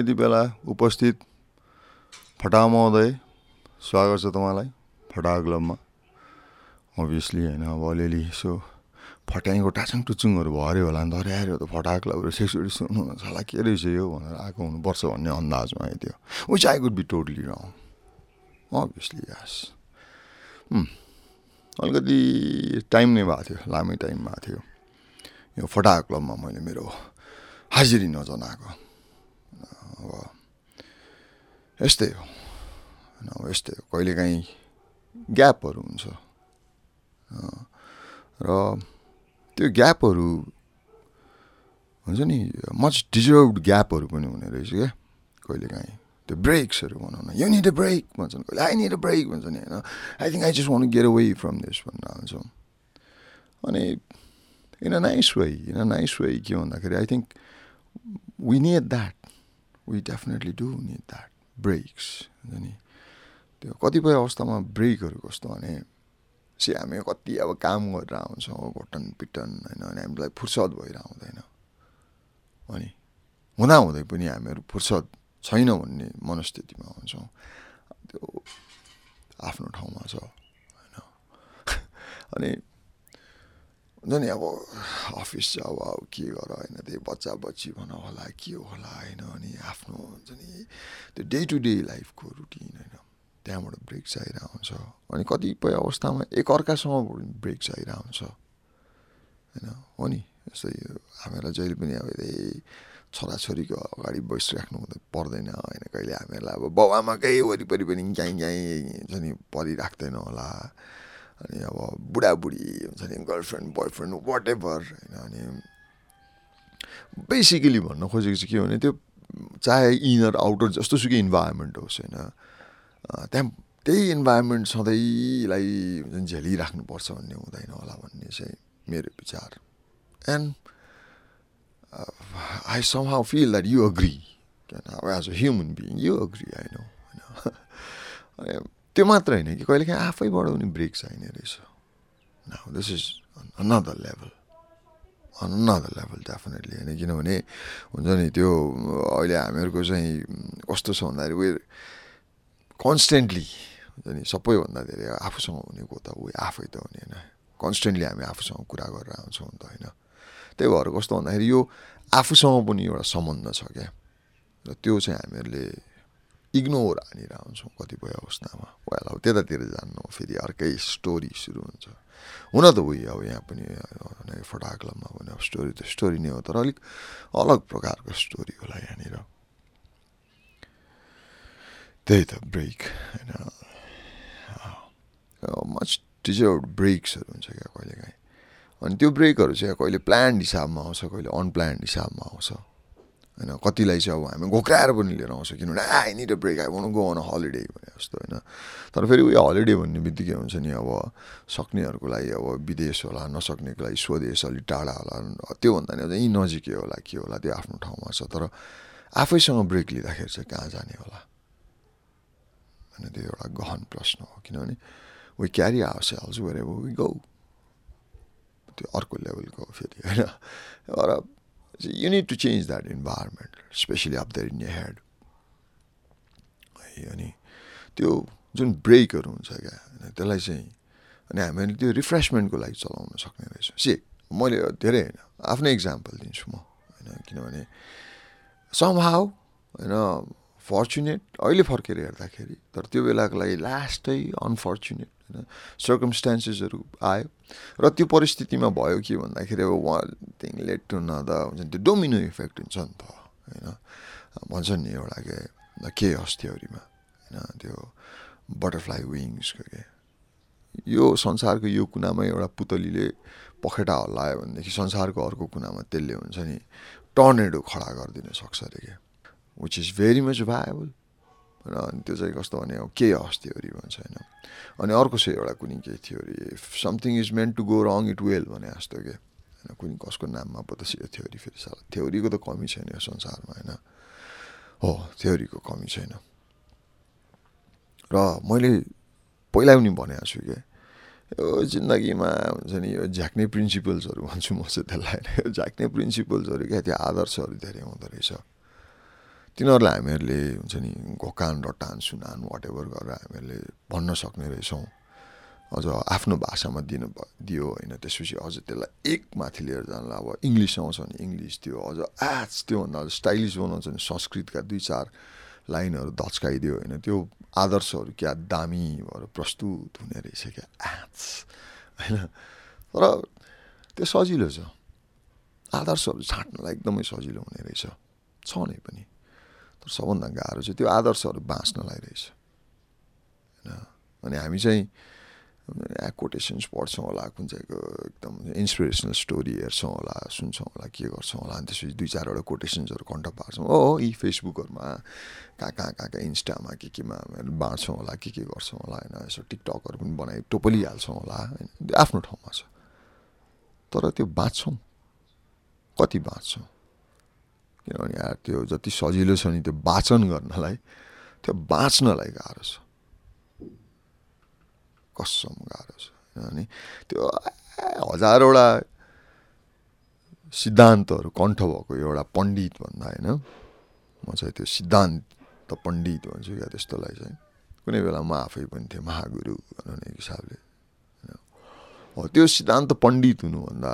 यति बेला उपस्थित फटा महोदय स्वागत छ तपाईँलाई फटा क्लबमा। अभियसली होइन अब अलिअलि यसो फट्याङको टाचुङ टुचुङहरू भर्यो होला नि धरे आएर त फटा क्लबहरू सेक्सुअली सुन्नु होला। के रहेछ यो भनेर आएको हुनुपर्छ भन्ने अन्दाजमा आइदियो which I could be totally wrong obviously yes अलिकति टाइम नै भएको थियो। लामै टाइम भएको थियो। यो फटा क्लबमा मैले मेरो हाजिरी नजनाएको। अब यस्तै हो होइन अब यस्तै हो कहिलेकाहीँ ग्यापहरू हुन्छ र त्यो ग्यापहरू हुन्छ नि मच डिजर्भ ग्यापहरू पनि हुने रहेछ क्या कहिलेकाहीँ त्यो ब्रेक्सहरू भनौँ न यु निड अ ब्रेक भन्छन् कहिले आई निड अ ब्रेक भन्छ नि होइन I think I just want get away from this भनेर हाल्छौँ अनि in a nice way in a nice way के भन्दाखेरि I think we need that we definitely do need that breaks हुन्छ नि? त्यो कतिपय अवस्थामा ब्रेकहरू कस्तो भने से हामी कति अब काम गरेर आउँछौँ घटन पिटन होइन अनि हामीलाई फुर्सद भएर आउँदैन अनि हुँदाहुँदै पनि हामीहरू फुर्सद छैन भन्ने मनस्थितिमा हुन्छौँ। त्यो आफ्नो ठाउँमा छ होइन? अनि हुन्छ नि अब अफिस जाऊ अब के गर होइन त्यही बच्चा बच्ची भन होला के होला होइन अनि आफ्नो हुन्छ नि त्यो डे टु डे लाइफको रुटिन होइन। त्यहाँबाट ब्रेक चाहिरहेको हुन्छ अनि कतिपय अवस्थामा एकअर्कासँग ब्रेक चाहिरहेको हुन्छ होइन? हो नि? जस्तै हामीहरूलाई जहिले पनि अब यही छोराछोरीको अगाडि बसिराख्नु पर्दैन होइन। कहिले हामीहरूलाई अब बाउ आमाकै वरिपरि पनि काहीँ काहीँ हुन्छ नि परिराख्दैन होला। अनि अब बुढाबुढी हुन्छ नि गर्लफ्रेन्ड बोयफ्रेन्ड वाट एभर होइन अनि बेसिकली भन्न खोजेको चाहिँ के भने त्यो चाहे इनर आउटर जस्तो सुकै इन्भाइरोमेन्ट होस् होइन। त्यहाँ त्यही इन्भाइरोमेन्ट सधैँलाई झेलिराख्नुपर्छ भन्ने हुँदैन होला भन्ने चाहिँ मेरो विचार। And I somehow feel that you agree as a human being you agree I know होइन। त्यो मात्र होइन कि कहिलेकाहीँ आफैबाट पनि ब्रेक चाहिने रहेछ। Now this is another level another level definitely होइन? किनभने हुन्छ नि त्यो अहिले हामीहरूको चाहिँ कस्तो छ भन्दाखेरि उयो कन्सटेन्टली हुन्छ नि सबैभन्दा धेरै आफूसँग हुनेको त उयो आफै त हो नि होइन? कन्सटेन्टली हामी आफूसँग कुरा गरेर आउँछौँ त होइन? त्यही भएर कस्तो भन्दाखेरि यो आफूसँग पनि एउटा सम्बन्ध छ क्या? र त्यो चाहिँ हामीहरूले इग्नोर हानेर आउँछौँ कतिपय अवस्थामा वेल अब त्यतातिर जान्नु फेरि अर्कै स्टोरी सुरु हुन्छ। हुन त उयो अब यहाँ पनि फटाक्लमा भने अब स्टोरी त स्टोरी नै हो तर अलिक अलग प्रकारको स्टोरी होला यहाँनिर। त्यही त ब्रेक होइन। मच डिजर्भ ब्रेक्सहरू हुन्छ क्या कहिलेकाहीँ। अनि त्यो ब्रेकहरू चाहिँ कहिले प्लान्ड हिसाबमा आउँछ कहिले अनप्लान्ड हिसाबमा आउँछ। होइन कतिलाई चाहिँ अब हामी घोक्राएर पनि लिएर आउँछ किनभने I need a break I want go on holiday भने जस्तो होइन। तर फेरि उयो हलिडे भन्ने बित्तिकै हुन्छ नि अब सक्नेहरूको लागि अब विदेश होला नसक्नेको लागि स्वदेश अलिक टाढा होला त्योभन्दा नि यहीँ नजिकै होला के होला त्यो आफ्नो ठाउँमा छ। तर आफैसँग ब्रेक लिँदाखेरि चाहिँ कहाँ जाने होला? होइन त्यो एउटा गहन प्रश्न हो। किनभने we carry our cells where we go त्यो अर्को लेभलको फेरि होइन? र you need to change that environment specially up there in your head है अनि त्यो जुन ब्रेकहरू हुन्छ क्या त्यसलाई चाहिँ अनि हामीले त्यो रिफ्रेसमेन्टको लागि चलाउन सक्ने रहेछ। से मैले धेरै होइन आफ्नै इक्जाम्पल दिन्छु म होइन किनभने सम हाउ होइन फर्चुनेट अहिले फर्केर हेर्दाखेरि तर त्यो बेलाको लागि लास्टै अनफर्चुनेट होइन? सर्कमस्टान्सेसहरू आयो र त्यो परिस्थितिमा भयो के भन्दाखेरि अब वान थिङ लेट टु न हुन्छ नि त्यो डोमिनो इफेक्ट हुन्छ नि त होइन? भन्छ नि एउटा के के हस् थ्योरीमा होइन? त्यो बटरफ्लाई विङ्सको के? यो संसारको यो कुनामा एउटा पुतलीले पखेटा हल्लायो भनेदेखि संसारको अर्को कुनामा त्यसले हुन्छ नि टर्नेडो खडा गरिदिन सक्छ अरे क्या which is very much viable र अनि त्यो चाहिँ कस्तो भने के हस् थ्योरी भन्छ होइन। अनि अर्को चाहिँ एउटा कुनै केही theory if something is meant to go wrong it will भने जस्तो के। होइन कुनै कसको नाममा पो त थ्योरी फेरि थ्योरीको त कमी छैन यो संसारमा होइन। हो थ्योरीको कमी छैन। र मैले पहिला पनि भनेको छु कि यो जिन्दगीमा हुन्छ नि यो झ्याक्ने प्रिन्सिपल्सहरू भन्छु म चाहिँ त्यसलाई। यो झ्याक्ने प्रिन्सिपल्सहरू क्या त्यो आदर्शहरू धेरै हुँदो रहेछ। तिनीहरूलाई हामीहरूले हुन्छ नि घोकान रटान सुनान वाट एभर गरेर हामीहरूले भन्न सक्ने रहेछौँ। अझ आफ्नो भाषामा दिनु दियो होइन त्यसपछि अझ त्यसलाई एक माथि लिएर जानलाई अब इङ्ग्लिस आउँछ भने इङ्ग्लिस त्यो अझ एच त्योभन्दा अझ स्टाइलिस बनाउँछ भने संस्कृतका दुई चार लाइनहरू धच्काइदियो होइन त्यो आदर्शहरू क्या दामी भएर प्रस्तुत हुने रहेछ क्या एच होइन? तर त्यो सजिलो छ। आदर्शहरू छाँट्नलाई एकदमै सजिलो हुने रहेछ। छ नै पनि। तर सबभन्दा गाह्रो चाहिँ त्यो आदर्शहरू बाँच्नलाई रहेछ। होइन? अनि हामी चाहिँ कोटेसन्स पढ्छौँ होला कुन चाहिँको एकदम इन्सपिरेसनल स्टोरी हेर्छौँ होला सुन्छौँ होला के गर्छौँ होला अनि त्यसपछि दुई चारवटा कोटेसन्सहरू कन्ट पार्छौँ। हो यी फेसबुकहरूमा कहाँ कहाँ कहाँ कहाँ इन्स्टामा के केमा बाँड्छौँ होला के के गर्छौँ होला होइन? यसो टिकटकहरू पनि बनाइ टोपलिहाल्छौँ होला होइन? आफ्नो ठाउँमा छ। तर त्यो बाँच्छौँ। कति बाँच्छौँ? किनभने यार त्यो जति सजिलो छ नि त्यो वाचन गर्नलाई त्यो बाँच्नलाई गाह्रो छ। कसम गाह्रो छ। अनि त्यो हजारवटा सिद्धान्तहरू कण्ठ भएको एउटा पण्डित भन्दा होइन? म चाहिँ त्यो सिद्धान्त पण्डित भन्छु क्या त्यस्तोलाई चाहिँ। कुनै बेला म आफै पनि थिएँ महागुरु भन्ने हिसाबले हो त्यो सिद्धान्त पण्डित हुनुभन्दा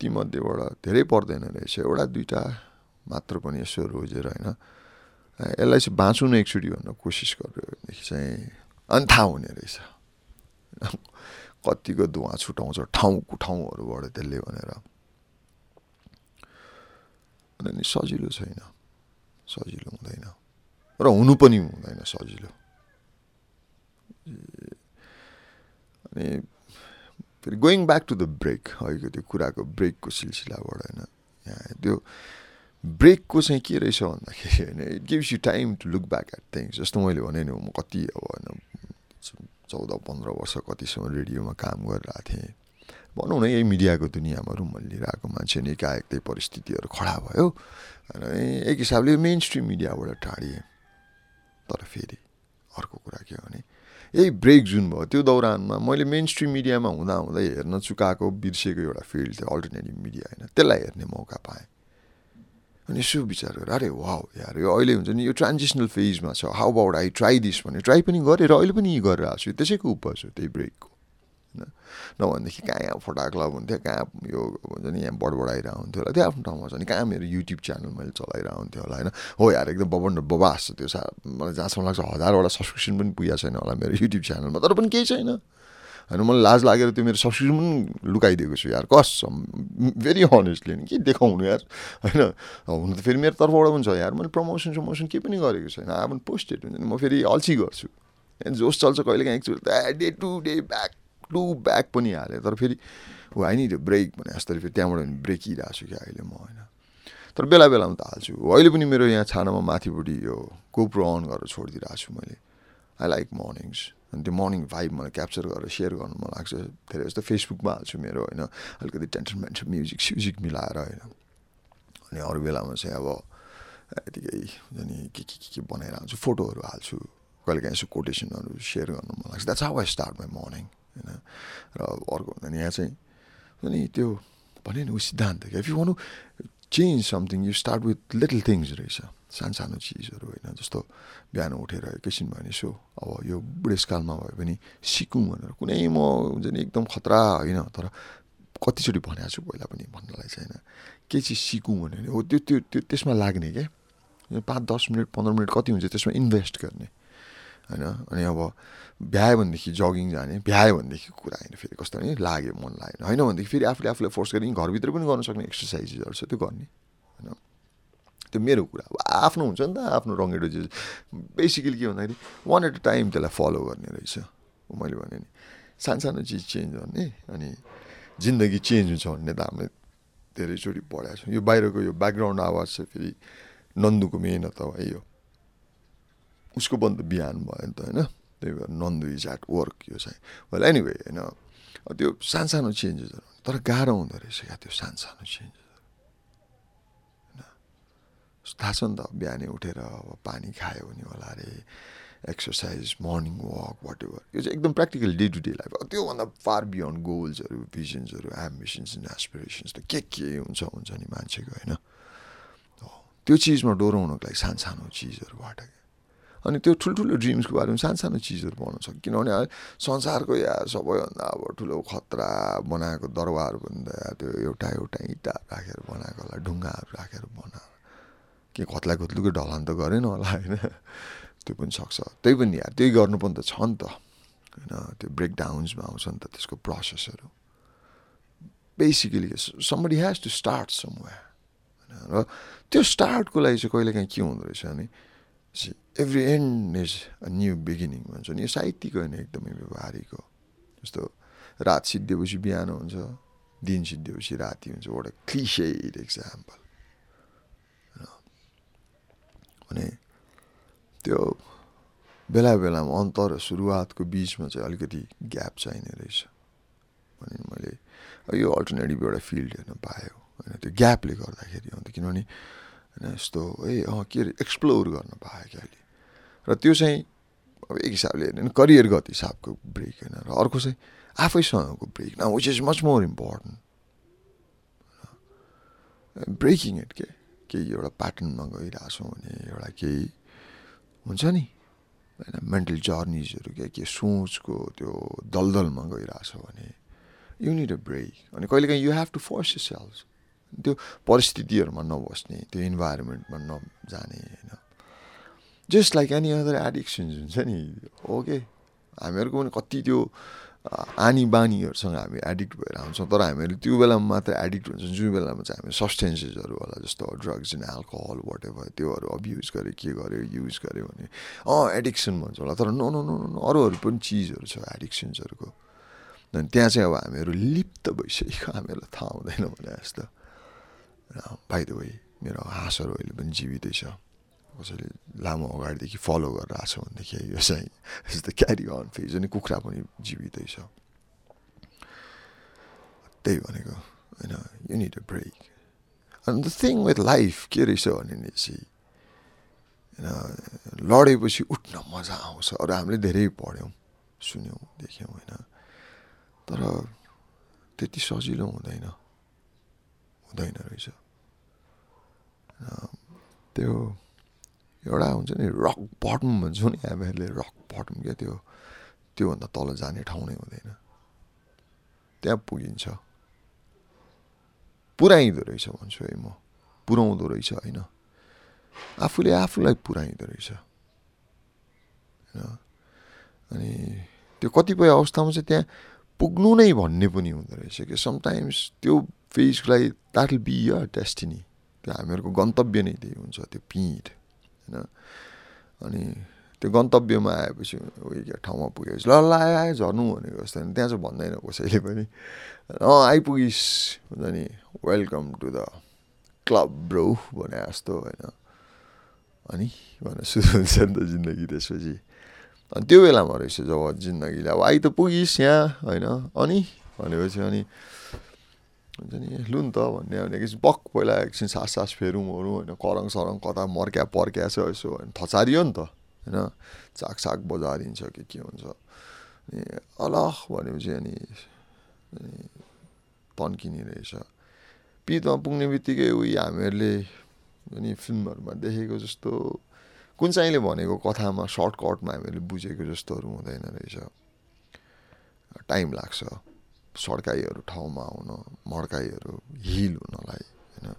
तीमध्येबाट धेरै पर्दैन रहेछ। एउटा दुइटा मात्र पनि यसो रोजेर होइन यसलाई चाहिँ बाँचौँ न एकचोटि भन्न कोसिस गर्यो भनेदेखि चाहिँ अनि थाहा हुने रहेछ। कतिको धुवा छुटाउँछ ठाउँको ठाउँहरूबाट त्यसले भनेर। अनि सजिलो छैन सजिलो हुँदैन। र हुनु पनि हुँदैन सजिलो। अनि फेरि going back to the break अहिलेको त्यो कुराको ब्रेकको सिलसिलाबाट होइन? यहाँ त्यो ब्रेकको चाहिँ के रहेछ भन्दाखेरि होइन it gives you time to look back at things जस्तो मैले भने नि म कति अब होइन चौध पन्ध्र वर्ष कतिसम्म रेडियोमा काम गरिरहेको थिएँ भनौँ न यही मिडियाको दुनियाँमा रुमल लिइरहेको मान्छे नि त्यही परिस्थितिहरू खडा भयो होइन एक हिसाबले मेन स्ट्रिम मिडियाबाट टाढिएँ तर फेरि अर्को कुरा के हो भने यही ब्रेक जुन भयो त्यो दौरानमा मैले मेन स्ट्रिम मिडियामा हुँदा हुँदै हेर्न चुकाएको बिर्सेको एउटा फिल्ड थियो अल्टरनेटिभ मिडिया होइन त्यसलाई हेर्ने मौका पाएँ अनि यसो विचार गरेर अरे वाउ यार यो अहिले हुन्छ नि यो ट्रान्जिसनल फेजमा छ how about I try this भने ट्राई पनि गरेँ र अहिले पनि गरेर आएको छु त्यसैको उपज हो त्यही ब्रेकको होइन नभनेदेखि कहाँ यहाँ फोटा क्लब हुन्थ्यो कहाँ यो हुन्छ नि यहाँ बडबडाइरहेको हुन्थ्यो होला त्यो आफ्नो ठाउँमा छ नि कहाँ मेरो युट्युब च्यानल मैले चलाइरहेको हुन्थ्यो होला होइन हो यार एकदम बबन्ड बबास छ त्यो मलाई जहाँसम्म लाग्छ हजारवटा सब्सक्रिप्सन पनि पुगेको छैन होला मेरो युट्युब च्यानलमा तर पनि केही छैन होइन मलाई लाज लागेर त्यो मेरो सब्सक्रिप्सन पनि लुकाइदिएको छु यार। कसम भेरी हनेस्टली नि के देखाउनु यार? होइन हुनु त फेरि मेरो तर्फबाट पनि छ यार। मैले प्रमोसन समोसन केही पनि गरेको छैन। अब पोस्टेड हुन्छ नि। म फेरि अल्छी गर्छु। जोस चल्छ कहिले काहीँ। एकचोटि day to day back to back पनि हालेँ। तर फेरि होइन त्यो ब्रेक भने जस्तो फेरि त्यहाँबाट ब्रेकिरहेको छु क्या अहिले म होइन। तर बेला बेलामा त हाल्छु। अहिले पनि मेरो यहाँ छानामा माथिपट्टि यो कोप्रो अन गरेर छोडिदिइरहेको छु मैले। आई लाइक मर्निङ्स अनि त्यो मर्निङ भाइब मलाई क्याप्चर गरेर सेयर गर्नु मन लाग्छ। धेरै जस्तो फेसबुकमा हाल्छु मेरो होइन। अलिकति टेन्सन मेन्सन म्युजिक स्युजिक मिलाएर होइन। अनि अरू बेलामा चाहिँ अब यतिकै नि के के के के बनाएर हाल्छु फोटोहरू हाल्छु। कहिले काहीँ यसो कोटेसनहरू सेयर गर्नु मन लाग्छ। That's how I start my morning होइन। र अर्को भन्दा यहाँ चाहिँ नि त्यो भने नि ऊ सिद्धान्त क्या। If you want change something you start with little things रहेछ सानो सानो चिजहरू होइन जस्तो बिहान उठेर एकैछिन भयो भने यसो अब यो बुढेसकालमा भए पनि सिकौँ भनेर कुनै म हुन्छ नि एकदम खतरा होइन तर कतिचोटि भनेको छु पहिला पनि भन्नलाई चाहिँ होइन। के चिज सिकौँ भने हो त्यो त्यो त्यो त्यसमा लाग्ने क्या पाँच दस मिनट पन्ध्र मिनट कति हुन्छ त्यसमा इन्भेस्ट गर्ने। होइन? अनि अब भ्यायो भनेदेखि जगिङ जाने भ्यायो भनेदेखि कुरा होइन फेरि कस्तो भने लाग्यो मन लागेन। होइन भनेदेखि फेरि आफूले आफूलाई फोर्स गर्ने घरभित्र पनि गर्न सक्ने एक्सर्साइजेसहरू छ त्यो गर्ने। होइन? त्यो मेरो कुरा अब आफ्नो हुन्छ नि त आफ्नो रङ्गेडो चिज बेसिकली के भन्दाखेरि वान एट अ टाइम त्यसलाई फलो गर्ने रहेछ। मैले भने नि। सानसानो चिज चेन्ज गर्ने अनि जिन्दगी चेन्ज हुन्छ भन्ने त हामीले धेरैचोटि पढाएको छौँ। यो बाहिरको यो ब्याकग्राउन्ड आवाज चाहिँ फेरि नन्दुको मेहनत हो है यो। उसको बन्द बिहान भयो नि त होइन? त्यही भएर नन्दु इज एट वर्क यो चाहिँ। वेल एनिवे होइन। त्यो सानसानो चेन्जेसहरू तर गाह्रो हुँदो रहेछ क्या त्यो सानसानो चेन्जेस थाहा छ नि त बिहानै उठेर अब पानी खायो भने होला अरे exercise morning walk whatever यो चाहिँ एकदम practical day to day life त्योभन्दा फार बियोन्ड गोल्सहरू भिजन्सहरू एम्बिसन्स एन्ड एसपिरेसन्स त के के हुन्छ हुन्छ नि मान्छेको होइन? त्यो चिजमा डोराउनुको लागि सानो सानो चिजहरूबाट अनि त्यो ठुल्ठुलो ड्रिम्सको बारेमा सानो सानो चिजहरू बनाउन सक्छ किनभने संसारको या सबैभन्दा अब ठुलो खतरा बनाएको दरबारभन्दा त्यो एउटा एउटा इँटा राखेर बनाएको होला ढुङ्गाहरू राखेर बनाएर के कत्ला कत्लुकै ढलान त गरेन होला होइन त्यो पनि सक्छ त्यही पनि यार त्यही गर्नु पनि त छ नि त होइन त्यो ब्रेकडाउन्समा आउँछ नि त त्यसको प्रोसेसहरू basically somebody has to start somewhere होइन र त्यो स्टार्टको लागि चाहिँ कहिलेकाहीँ के हुँदो रहेछ भने every end is a new beginning भन्छ नि यो साहित्यिक होइन एकदमै व्यवहारिक हो। जस्तो रात सिद्धिएपछि बिहान हुन्छ दिन सिद्धिएपछि राति हुन्छ। एउटा क्लिसेड एक्जाम्पल भने त्यो बेला बेलामा अन्त र सुरुवातको बिचमा चाहिँ अलिकति ग्याप चाहिने रहेछ। भने मैले यो अल्टरनेटिभ एउटा फिल्ड हेर्न पायो। होइन त्यो ग्यापले गर्दाखेरि अन्त किनभने होइन यस्तो है अँ के अरे एक्सप्लोर गर्न पाएँ कि अहिले। र त्यो चाहिँ अब एक हिसाबले हेर्ने करियरगत हिसाबको ब्रेक होइन र अर्को चाहिँ आफैसँगको ब्रेक न which is much more important breaking it के केही एउटा प्याटर्नमा गइरहेछौँ भने एउटा केही हुन्छ नि होइन मेन्टल जर्निजहरू क्या के सोचको त्यो दलदलमा गइरहेछ भने युनिट अ ब्रेक अनि कहिलेकाहीँ you have to force yourself त्यो परिस्थितिहरूमा नबस्ने त्यो इन्भाइरोमेन्टमा नजाने होइन। Just like any other addictions हुन्छ नि ओके हामीहरूको पनि कति त्यो आनी बानीहरूसँग हामी एडिक्ट भएर आउँछौँ तर हामीहरू त्यो बेलामा मात्र एडिक्ट हुन्छौँ जुन बेलामा चाहिँ हामी सब्सटेन्सेसहरू होला जस्तो drugs and alcohol whatever त्योहरू अब्युज गऱ्यो के गर्यो युज गर्यो भने अँ एडिक्सन भन्छ होला। तर नो नो नो नो अरूहरू पनि चिजहरू छ एडिक्सन्सहरूको अनि त्यहाँ चाहिँ अब हामीहरू लिप्त भइसकेको हामीहरूलाई थाहा हुँदैन भने जस्तो। बाई द वे मेरो हाँसहरू अहिले पनि जीवितै छ। कसैले लामो अगाडिदेखि फलो गरेर आएको छ भनेदेखि यो चाहिँ जस्तो क्यारी अन फेज अनि कुखुरा पनि जीवितै छ। त्यही भनेको होइन यु निड अ ब्रेक अनि द थिङ विथ लाइफ के रहेछ भने चाहिँ होइन लडेपछि उठ्न मजा आउँछ। अरू हामीले धेरै पढ्यौँ सुन्यौँ देख्यौँ होइन। तर त्यति सजिलो हुँदैन हुँदैन रहेछ। त्यो एउटा हुन्छ नि रक बटम भन्छौँ नि हामीहरूले रक बटम क्या त्यो त्योभन्दा तल जाने ठाउँ नै हुँदैन। त्यहाँ पुगिन्छ। पुऱ्याइँदो रहेछ भन्छु है म। पुऱ्याउँदो रहेछ होइन। आफूले आफूलाई पुऱ्याइँदो रहेछ। होइन? अनि त्यो कतिपय अवस्थामा चाहिँ त्यहाँ पुग्नु नै भन्ने पनि हुँदो रहेछ कि। समटाइम्स त्यो फेजको लागि that will be your destiny त्यो हामीहरूको गन्तव्य नै त्यही हुन्छ त्यो पिँढ होइन? अनि त्यो गन्तव्यमा आएपछि उयो ठाउँमा पुगेपछि ल ल आयो आयो झर्नु भनेको जस्तो त्यहाँ चाहिँ भन्दैन कसैले पनि। अँ आइपुगिस् हुन्छ नि। Welcome to the club bro भने जस्तो होइन। अनि भनेर सुरु हुन्छ नि त जिन्दगी त्यसपछि। अनि त्यो बेलामा रहेछ जब जिन्दगीले अब आइ त पुगिस् यहाँ होइन। अनि भनेपछि अनि हुन्छ नि? लु नि त भन्ने भनेपछि बक पहिला एकछिन सास सास फेरौँ ओरौँ होइन करङ सरङ कता मर्क्या पर्क्या छ यसो होइन थचारियो नि त होइन? चाक साक बजारिन्छ कि के हुन्छ? अनि अलख भनेपछि अनि तन्किने रहेछ। पितमा पुग्ने बित्तिकै उयो हामीहरूले अनि फिल्महरूमा देखेको जस्तो कुन चाहिँले भनेको कथामा सर्टकटमा हामीहरूले बुझेको जस्तोहरू हुँदैन रहेछ। टाइम लाग्छ। सड्काइहरू ठाउँमा आउन मड्काइहरू हिल हुनलाई होइन।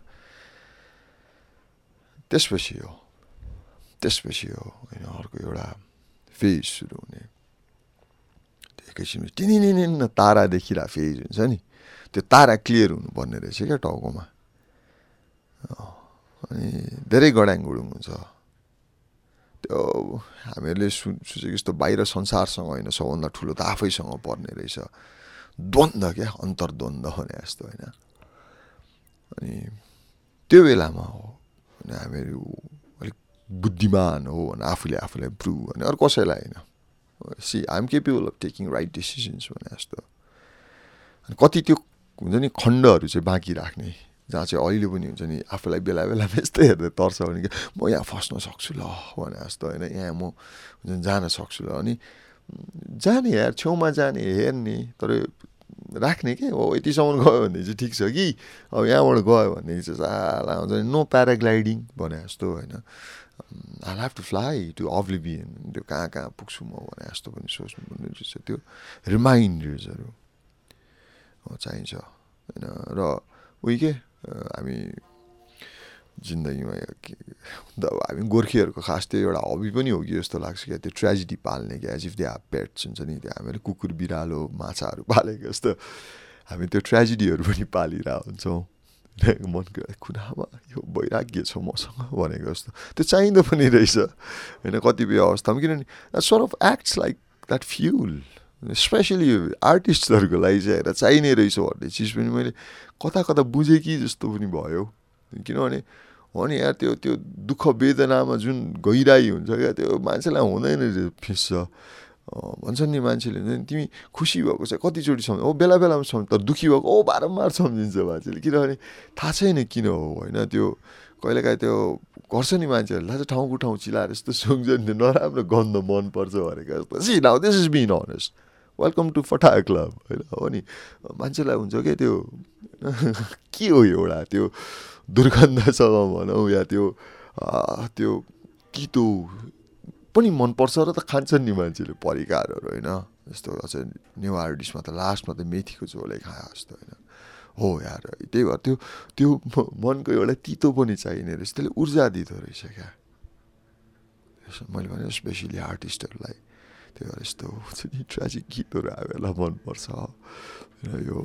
त्यसपछि हो त्यसपछि हो होइन अर्को एउटा फेज सुरु हुने। एकैछिन टिनिनिन तारा देखिरह फेज हुन्छ नि। त्यो तारा क्लियर हुनुपर्ने रहेछ क्या टाउकोमा। अनि धेरै गडाङ गुडुङ हुन्छ। त्यो हामीहरूले सु सोचेको जस्तो बाहिर संसारसँग होइन सबभन्दा ठुलो त आफैसँग पर्ने रहेछ। द्वन्द क्या अन्तर्द्वन्द भने जस्तो होइन अनि त्यो बेलामा हो भने हामीहरू अलिक बुद्धिमान हो भने आफूले आफूलाई प्रुभ भने अरू कसैलाई होइन see I'm capable of taking right decisions भने जस्तो अनि कति त्यो हुन्छ नि खण्डहरू चाहिँ बाँकी राख्ने जहाँ चाहिँ अहिले पनि हुन्छ नि आफूलाई बेला बेलामा यस्तै हेर्दै तर्छ भने कि म यहाँ फस्न सक्छु ल भने जस्तो होइन यहाँ म हुन्छ जान सक्छु ल अनि जाने यार छेउमा जाने हेर्ने तर राख्ने के? हो यतिसम्म गयो भने चाहिँ ठिक छ कि? अब यहाँबाट गयो भनेदेखि चाहिँ साला हुन्छ नि प्याराग्लाइडिङ भने जस्तो होइन। I have to fly to oblivion त्यो कहाँ कहाँ पुग्छु म भने जस्तो पनि सोच्नु पर्ने रहेछ त्यो। रिमाइन्डर्सहरू चाहिन्छ। होइन र उयो के? हामी जिन्दगीमा हामी गोर्खेहरूको खास त्यो एउटा हबी पनि हो कि जस्तो लाग्छ क्या त्यो ट्रेजेडी पाल्ने क्या एज इफ दे पेट्स हुन्छ नि त्यो हामीले कुकुर बिरालो माछाहरू पालेको जस्तो हामी त्यो ट्रेजेडीहरू पनि पालिरहेको हुन्छौँ मनको कुनामा यो वैराग्य छ मसँग? भनेको जस्तो। त्यो चाहिँदो पनि रहेछ। होइन कतिपय अवस्थामा किनभने sort of acts like that fuel specially आर्टिस्टहरूको लागि चाहिँ हेर चाहिने रहेछ भन्ने चिज पनि मैले कता कता बुझेँ कि जस्तो पनि भयो। किनभने हो नि यार त्यो त्यो दुःख वेदनामा जुन गहिराई हुन्छ क्या त्यो मान्छेलाई हुँदैन फिस्छ भन्छन् नि मान्छेले नि तिमी खुसी भएको चाहिँ कतिचोटि सम्झ ओ बेला बेलामा सम्झ तर दुःखी भएको ओ बारम्बार सम्झिन्छ मान्छेले। किनभने थाहा छैन किन हो होइन? त्यो कहिलेकाहीँ त्यो गर्छ नि मान्छेहरूले थाहा छ ठाउँको ठाउँ चिलाएर यस्तो सुन्छ नि नराम्रो गन्ध मनपर्छ भनेको see now this is being honest welcome to फटा क्लब होइन हो नि? मान्छेलाई हुन्छ क्या त्यो? के हो एउटा? त्यो दुर्गन्धसँग भनौँ या त्यो त्यो तितो पनि मनपर्छ र त खान्छन् नि मान्छेले परिकारहरू होइन? जस्तो अझ नेवार डिसमा त लास्टमा त मेथीको झोलै खायो जस्तो होइन? हो यार त्यही भएर त्यो त्यो मनको एउटा तितो पनि चाहिने रहेछ। त्यसले ऊर्जा दिँदो रहेछ क्या? मैले भने स्पेसली आर्टिस्टहरूलाई यस्तो हुन्छ नि ट्रेजिक गीतहरू आएला मनपर्छ यो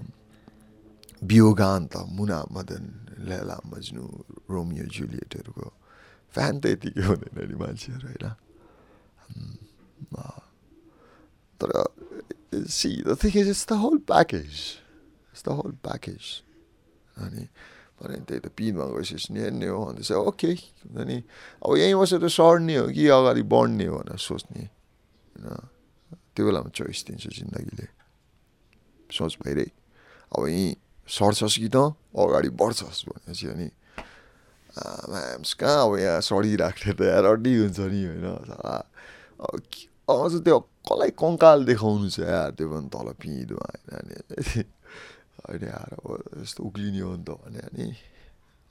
बियोगान्त मुना मदन लेला मज्नु रोमियो जुलियटहरूको फ्यान त यतिकै हुँदैन नि मान्छेहरू होइन तर see the thing is the whole package it's the whole package अनि भने त्यही त पिनमा गइसकेपछि हेर्ने हो चाहिँ ओके अनि अब यहीँ बसेर सड्ने हो कि अगाडि बढ्ने हो भनेर सोच्ने होइन त्यो बेलामा चोइस दिन्छ जिन्दगीले सोच भइरहे अब यहीँ सर्छस् कि त अगाडि बढ्छस् भनेपछि अनि म्याम्स कहाँ अब यहाँ सडिराख्ने त यहाँ रड्डी हुन्छ नि होइन अझ त्यो कसलाई कङ्काल देखाउनु छ यार त्यो पनि तल पिँधो होइन होइन यार अब यस्तो उक्लिने हो नि त भने अनि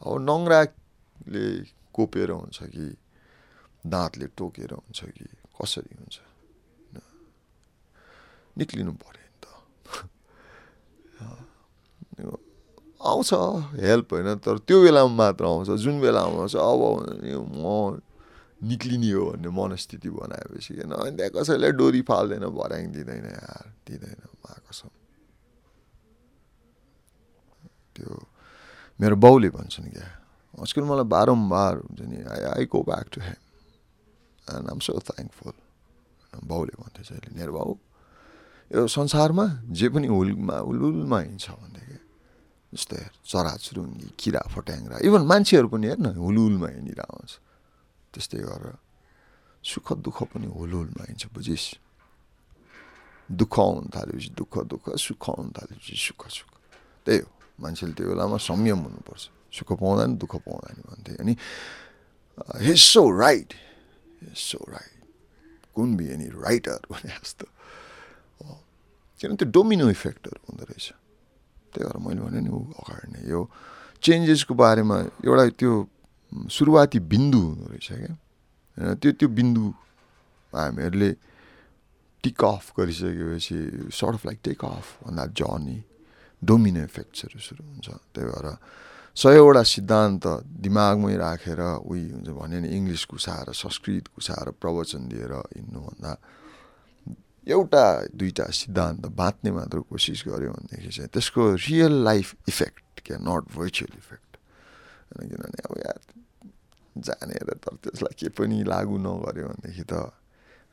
अब नङ्राले कोपेर हुन्छ कि दाँतले टोकेर हुन्छ कि कसरी हुन्छ निक्लिनु पऱ्यो नि त आउँछ हेल्प होइन तर त्यो बेलामा मात्र आउँछ जुन बेलामा आउँछ अब म निक्लिने हो भन्ने मनस्थिति बनाएपछि किन अनि त्यहाँ कसैलाई डोरी फाल्दैन भर्याङ दिँदैन यार दिँदैन कसम त्यो मेरो बाउले भन्छन् क्या आजकल मलाई बारम्बार हुन्छ नि I I go back to home and I'm so thankful बाउले भन्थे अहिले मेरो बाउ यो संसारमा जे पनि हुलमा हुलुलमा हिँड्छ भनेदेखि जस्तै चरा चुरुङ्गी किरा फट्याङ्ग्रा इभन मान्छेहरू पनि हेर्न हुलुलमा हिँडिरहेको हुन्छ त्यस्तै गरेर सुख दुःख पनि हुलुलमा हिँड्छ बुझिस् दुःख आउनु थालेपछि दुःख दुःख सुख आउनु थालेपछि सुख सुख त्यही हो मान्छेले त्यो बेलामा संयम हुनुपर्छ सुख पाउँदा नि दुःख पाउँदा नि भन्थे अनि सो राइट सो राइट कुन बी एनी राइटर भने जस्तो किनभने त्यो डोमिनो इफेक्टहरू हुँदो रहेछ त्यही भएर मैले भने नि ऊ अगाडि नै यो चेन्जेसको बारेमा एउटा त्यो सुरुवाती बिन्दु हुँदो रहेछ क्या त्यो त्यो बिन्दु हामीहरूले टिक अफ गरिसकेपछि sort of like take off भन्दा जर्नी डोमिनो इफेक्ट्सहरू सुरु हुन्छ त्यही भएर सयवटा सिद्धान्त दिमागमै राखेर उही हुन्छ भन्यो नि इङ्ग्लिस घुसाएर संस्कृत घुसाएर प्रवचन दिएर हिँड्नुभन्दा एउटा दुईवटा सिद्धान्त बाँच्ने मात्र कोसिस गऱ्यो भनेदेखि चाहिँ त्यसको रियल लाइफ इफेक्ट क्या नट भर्चुअल इफेक्ट किनभने अब यार जानेर तर त्यसलाई के पनि लागु नगऱ्यो भनेदेखि त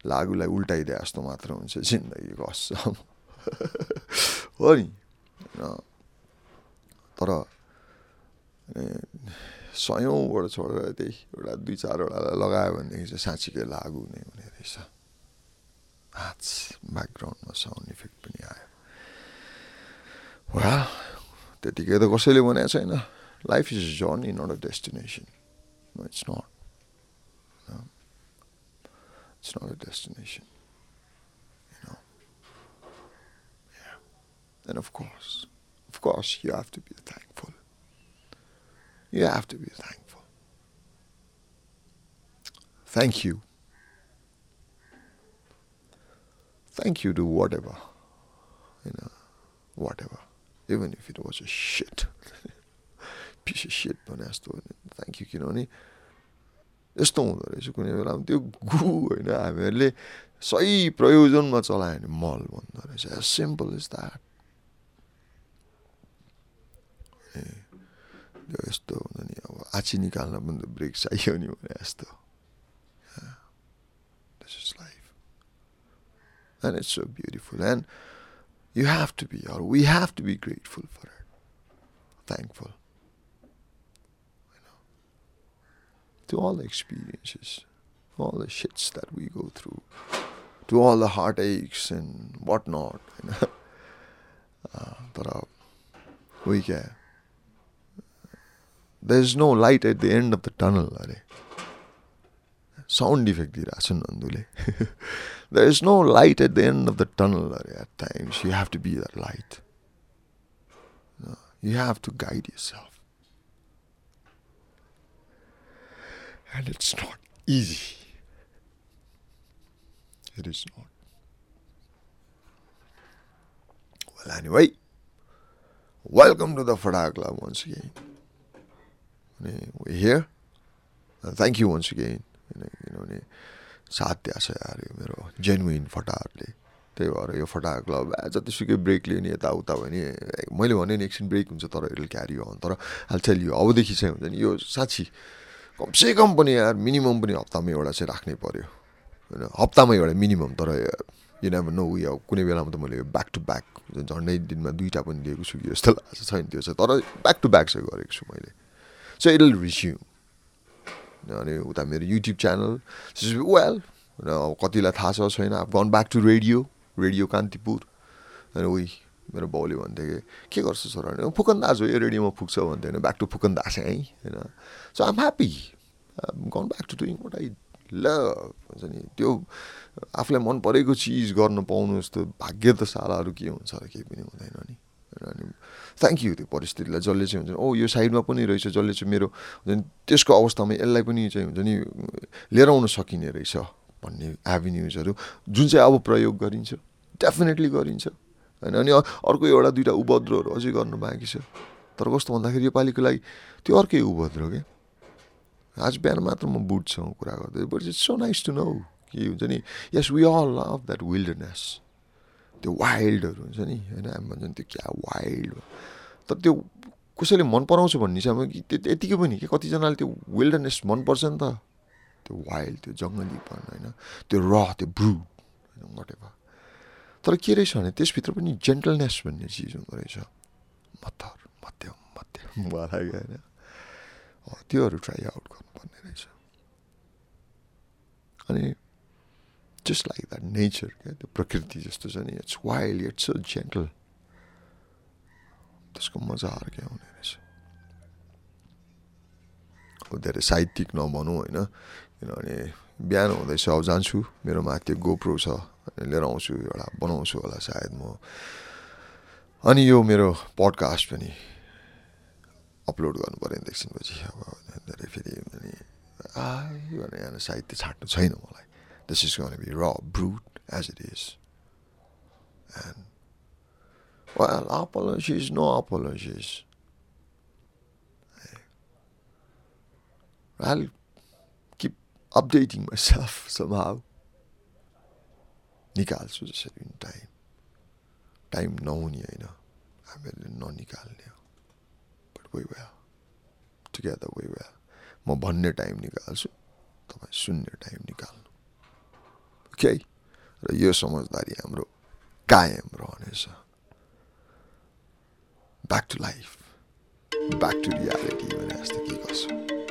लागुलाई उल्टाइदिए जस्तो मात्र हुन्छ जिन्दगी कसम। हो नि? तर सयौँबाट छोडेर त्यही एउटा दुई चारवटालाई लगायो भनेदेखि चाहिँ साँच्चीकै लागु नै हुने रहेछ। ब्याकग्राउन्डमा साउन्ड इफेक्ट पनि आयो वा त्यतिकै त कसैले भनेको छैन life is a journey not a destination it's not it's not a destination And of course, of course, you have to be thankful. You have to be thankful. Thank you. Thank you to whatever, you know, whatever, even if it was a shit. Piece set भने जस्तो thank you किनभने यस्तो हुँदो रहेछ कुनै बेला त्यो गु होइन हामीहरूले सही प्रयोजनमा चलायो भने मल भन्दो रहेछ एज सिम्पल इज द्याट त्यो यस्तो हुन्छ नि अब आची निकाल्न पनि त ब्रेक चाहियो नि भने जस्तो And it's so beautiful. And you have to be, or we have to be grateful for it, thankful. You know, to all the experiences, all the shits that we go through, to all the heartaches and whatnot. You know. uh, but uh, we care. There's no light at the end of the tunnel. Are. Sound effect दिइरहेछन् नन्दुले there is no light at the end of the tunnel अरे at times you have to be the light you have to guide yourself and it's not easy it is not Well, anyway, welcome to the Fada Club once again. We're here. And thank you once again. किनभने साथ दिएको छ यार यो मेरो genuine फटाहरूले। त्यही भएर यो फटा क्लब जतिसुकै ब्रेक लिने यताउता भयो नि मैले भने नि एकछिन ब्रेक हुन्छ तर इट क्यारी अन तर अहिले टेल यो अबदेखि चाहिँ हुन्छ नि यो साँच्ची कमसे कम पनि यार मिनिमम पनि हप्तामा एउटा चाहिँ राख्नै पऱ्यो होइन हप्तामा एउटा मिनिमम तर यो अब नो उयो कुनै बेलामा त मैले ब्याक टु ब्याक झन्डै दिनमा दुइटा पनि दिएको छु कि जस्तो लाग्छ छैन त्यो चाहिँ तर ब्याक टु ब्याक चाहिँ गरेको छु मैले। सो इट विल रिस्युम अनि उता मेरो युट्युब च्यानल वेल र कतिलाई थाहा छ छैन। अब gone back to radio radio Kantipur अनि उही मेरो बाउले भन्थ्यो कि के गर्छ छोरा? फुकन दास हो यो रेडियोमा पुग्छ भन्थ्यो होइन ब्याक टु फुकन दास है? होइन। So I'm happy gone back to doing what I love हुन्छ नि त्यो आफूलाई मन परेको चिज गर्न पाउनु जस्तो भाग्य त सालाहरू के हुन्छ र केही पनि हुँदैन नि। अनि थ्याङ्क यू त्यो परिस्थितिलाई जसले चाहिँ हुन्छ ओ यो साइडमा पनि रहेछ जसले चाहिँ मेरो हुन्छ नि त्यसको अवस्थामा यसलाई पनि चाहिँ हुन्छ नि लिएर आउन सकिने रहेछ भन्ने एभिन्युजहरू जुन चाहिँ अब प्रयोग गरिन्छ डेफिनेटली गरिन्छ। होइन अनि अर्को एउटा दुइटा उपद्रोहरू अझै गर्नु बाँकी छ। तर कस्तो भन्दाखेरि योपालिको लागि त्यो अर्कै उपद्रो क्या आज बिहान मात्र म बुटसँग कुरा गर्दै but it's so nice to know के हुन्छ नि yes we all love that wildness त्यो वाइल्डहरू हुन्छ नि होइन? हामी भन्छ त्यो क्या वाइल्ड तर त्यो कसैले मन पराउँछ भन्ने चाहिँ कि त्यो यतिकै पनि कि? कतिजनाले त्यो विल्डनेस मनपर्छ नि त। त्यो वाइल्ड त्यो जङ्गलीपन होइन? त्यो र त्यो ब्रुड होइन वाट एभर तर के रहेछ भने त्यसभित्र पनि जेन्टलनेस भन्ने चिज हुँदो रहेछ। मत्तर मध्यम मध्यम मलाई होइन? त्योहरू ट्राई आउट गर्नुपर्ने रहेछ। अनि जस्ट लाइक द्याट नेचर क्या त्यो प्रकृति जस्तो छ नि it's wild it's so gentle त्यसको मजा अर्कै हुने रहेछ धेरै साहित्यिक नभनौँ होइन किनभने बिहान हुँदैछ अब जान्छु मेरोमा त्यो गोप्रो छ लिएर आउँछु एउटा बनाउँछु होला सायद म अनि यो मेरो पडकास्ट पनि अपलोड गर्नु पऱ्यो एकछिनपछि अब धेरै फेरि भने यहाँ साहित्य छाट्नु छैन मलाई दिस इज गन बी र brute as it is and well, apologies, no apologies. I'll keep updating myself somehow. निकाल्छु जसरी टाइम टाइम नहुने होइन हामीहरूले ननिकाल्ने हो but we we'll together we we'll म भन्ने टाइम निकाल्छु तपाईँ सुन्ने टाइम निकाल्नु ओके र यो समझदारी हाम्रो कायम रहनेछ back to life back to reality भने जस्तो के गर्छु